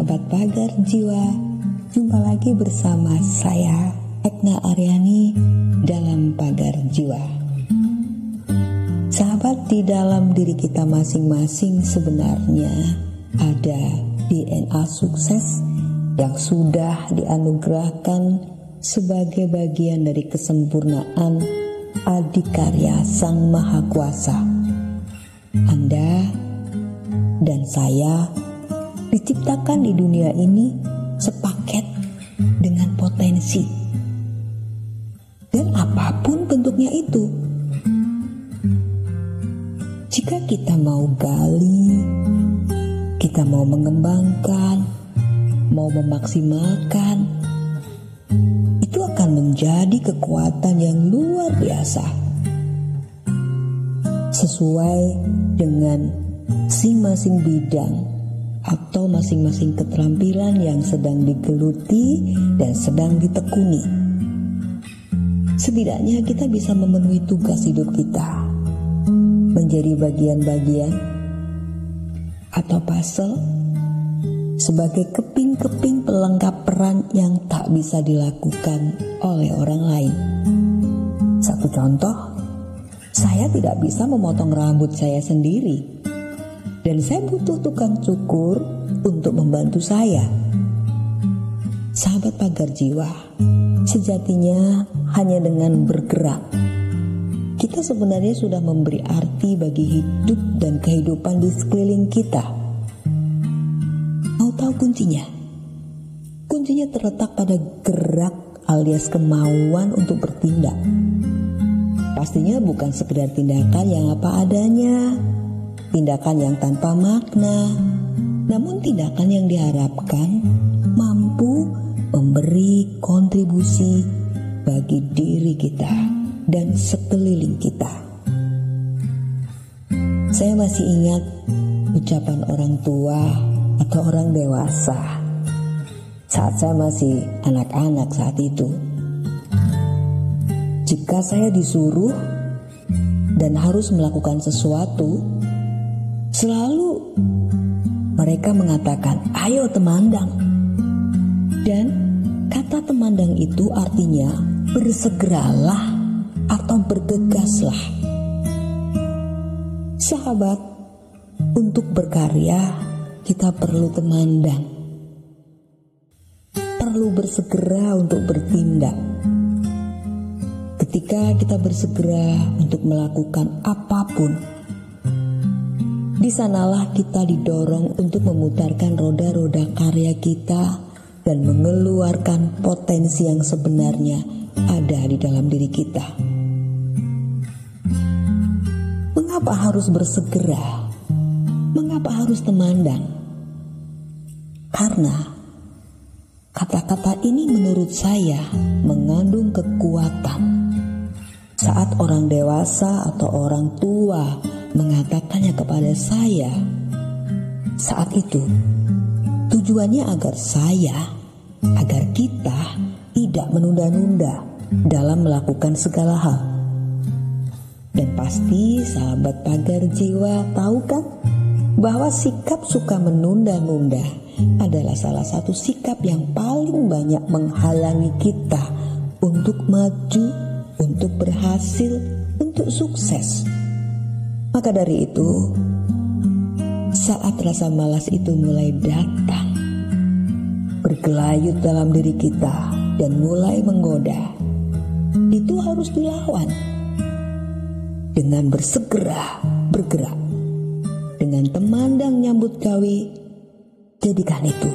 Sahabat pagar jiwa Jumpa lagi bersama saya Ekna Aryani dalam pagar jiwa Sahabat di dalam diri kita masing-masing sebenarnya ada DNA sukses yang sudah dianugerahkan sebagai bagian dari kesempurnaan adikarya Sang Maha Kuasa. Anda dan saya diciptakan di dunia ini sepaket dengan potensi. Dan apa pun bentuknya itu. Jika kita mau gali, kita mau mengembangkan, mau memaksimalkan, itu akan menjadi kekuatan yang luar biasa. Sesuai dengan masing-masing bidang atau masing-masing keterampilan yang sedang digeluti dan sedang ditekuni. Setidaknya kita bisa memenuhi tugas hidup kita menjadi bagian-bagian atau puzzle sebagai keping-keping pelengkap peran yang tak bisa dilakukan oleh orang lain. Satu contoh, saya tidak bisa memotong rambut saya sendiri dan saya butuh tukang cukur untuk membantu saya. Sahabat pagar jiwa, sejatinya hanya dengan bergerak kita sebenarnya sudah memberi arti bagi hidup dan kehidupan di sekeliling kita. Mau tahu kuncinya? Kuncinya terletak pada gerak alias kemauan untuk bertindak. Pastinya bukan sekedar tindakan yang apa adanya, tindakan yang tanpa makna, namun tindakan yang diharapkan mampu memberi kontribusi bagi diri kita dan sekeliling kita. Saya masih ingat ucapan orang tua atau orang dewasa saat saya masih anak-anak saat itu. Jika saya disuruh dan harus melakukan sesuatu, Selalu mereka mengatakan, "Ayo temandang." Dan kata temandang itu artinya bersegeralah atau bergegaslah. Sahabat, untuk berkarya kita perlu temandang. Perlu bersegera untuk bertindak. Ketika kita bersegera untuk melakukan apa pun, di sanalah kita didorong untuk memutarkan roda-roda karya kita dan mengeluarkan potensi yang sebenarnya ada di dalam diri kita. Mengapa harus bersegera? Mengapa harus temandang? Karena kata-kata ini menurut saya mengandung kekuatan. Saat orang dewasa atau orang tua mengatakannya kepada saya saat itu. Tujuannya agar saya, agar kita tidak menunda-nunda dalam melakukan segala hal. Dan pasti sahabat pagar jiwa tahu kan bahwa sikap suka menunda-nunda adalah salah satu sikap yang paling banyak menghalangi kita untuk maju, untuk berhasil, untuk sukses. Maka dari itu, saat rasa malas itu mulai datang, bergelayut dalam diri kita dan mulai menggoda, itu harus dilawan dengan bersegera bergerak. Dengan temandang nyambut gawi, jadikan itu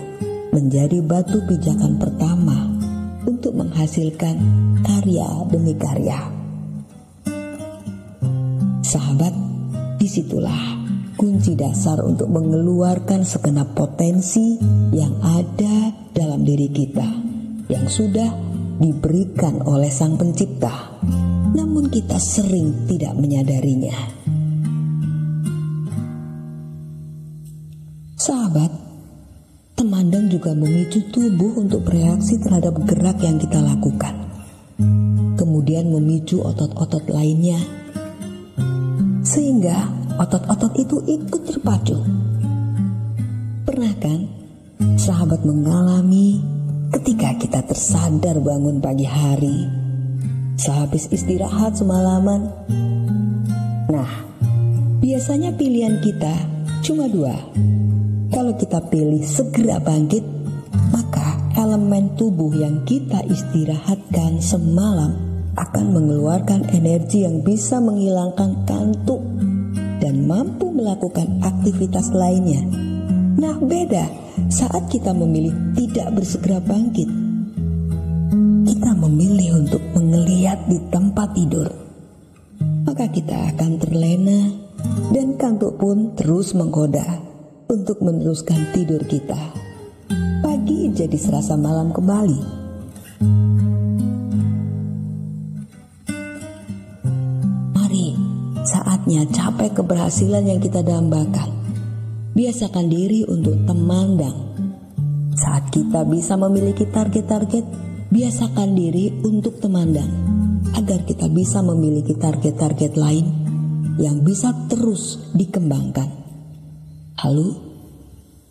menjadi batu pijakan pertama untuk menghasilkan karya demi karya. Sahabat, Di situlah kunci dasar untuk mengeluarkan segenap potensi yang ada dalam diri kita yang sudah diberikan oleh Sang Pencipta, namun kita sering tidak menyadarinya. Sahabat, temandang juga memicu tubuh untuk bereaksi terhadap gerak yang kita lakukan. Kemudian memicu otot-otot lainnya sehingga otot-otot itu ikut terpacu. Pernah kan sahabat mengalami ketika kita tersadar bangun pagi hari, sehabis istirahat semalaman. Nah, biasanya pilihan kita cuma dua. Kalau kita pilih segera bangkit, maka elemen tubuh yang kita istirahatkan semalam akan mengeluarkan energi yang bisa menghilangkan kantuk dan mampu melakukan aktivitas lainnya. Nah, beda saat kita memilih tidak bersegera bangkit. Kita memilih untuk mengeliat di tempat tidur. Maka kita akan terlena dan kantuk pun terus menggoda untuk meneruskan tidur kita. Pagi jadi serasa malam kembali. Saatnya capai keberhasilan yang kita dambakan. Biasakan diri untuk temandang. Saat kita bisa memiliki target-target, biasakan diri untuk temandang agar kita bisa memiliki target-target lain yang bisa terus dikembangkan. Lalu,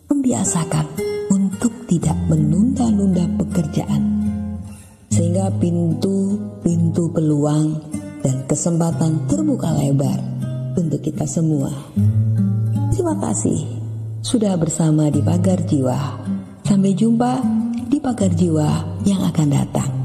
membiasakan untuk tidak menunda-nunda pekerjaan, sehingga pintu-pintu peluang dan kesempatan terbuka lebar untuk kita semua. Terima kasih sudah bersama di Pagar Jiwa. Sampai jumpa di Pagar Jiwa yang akan datang.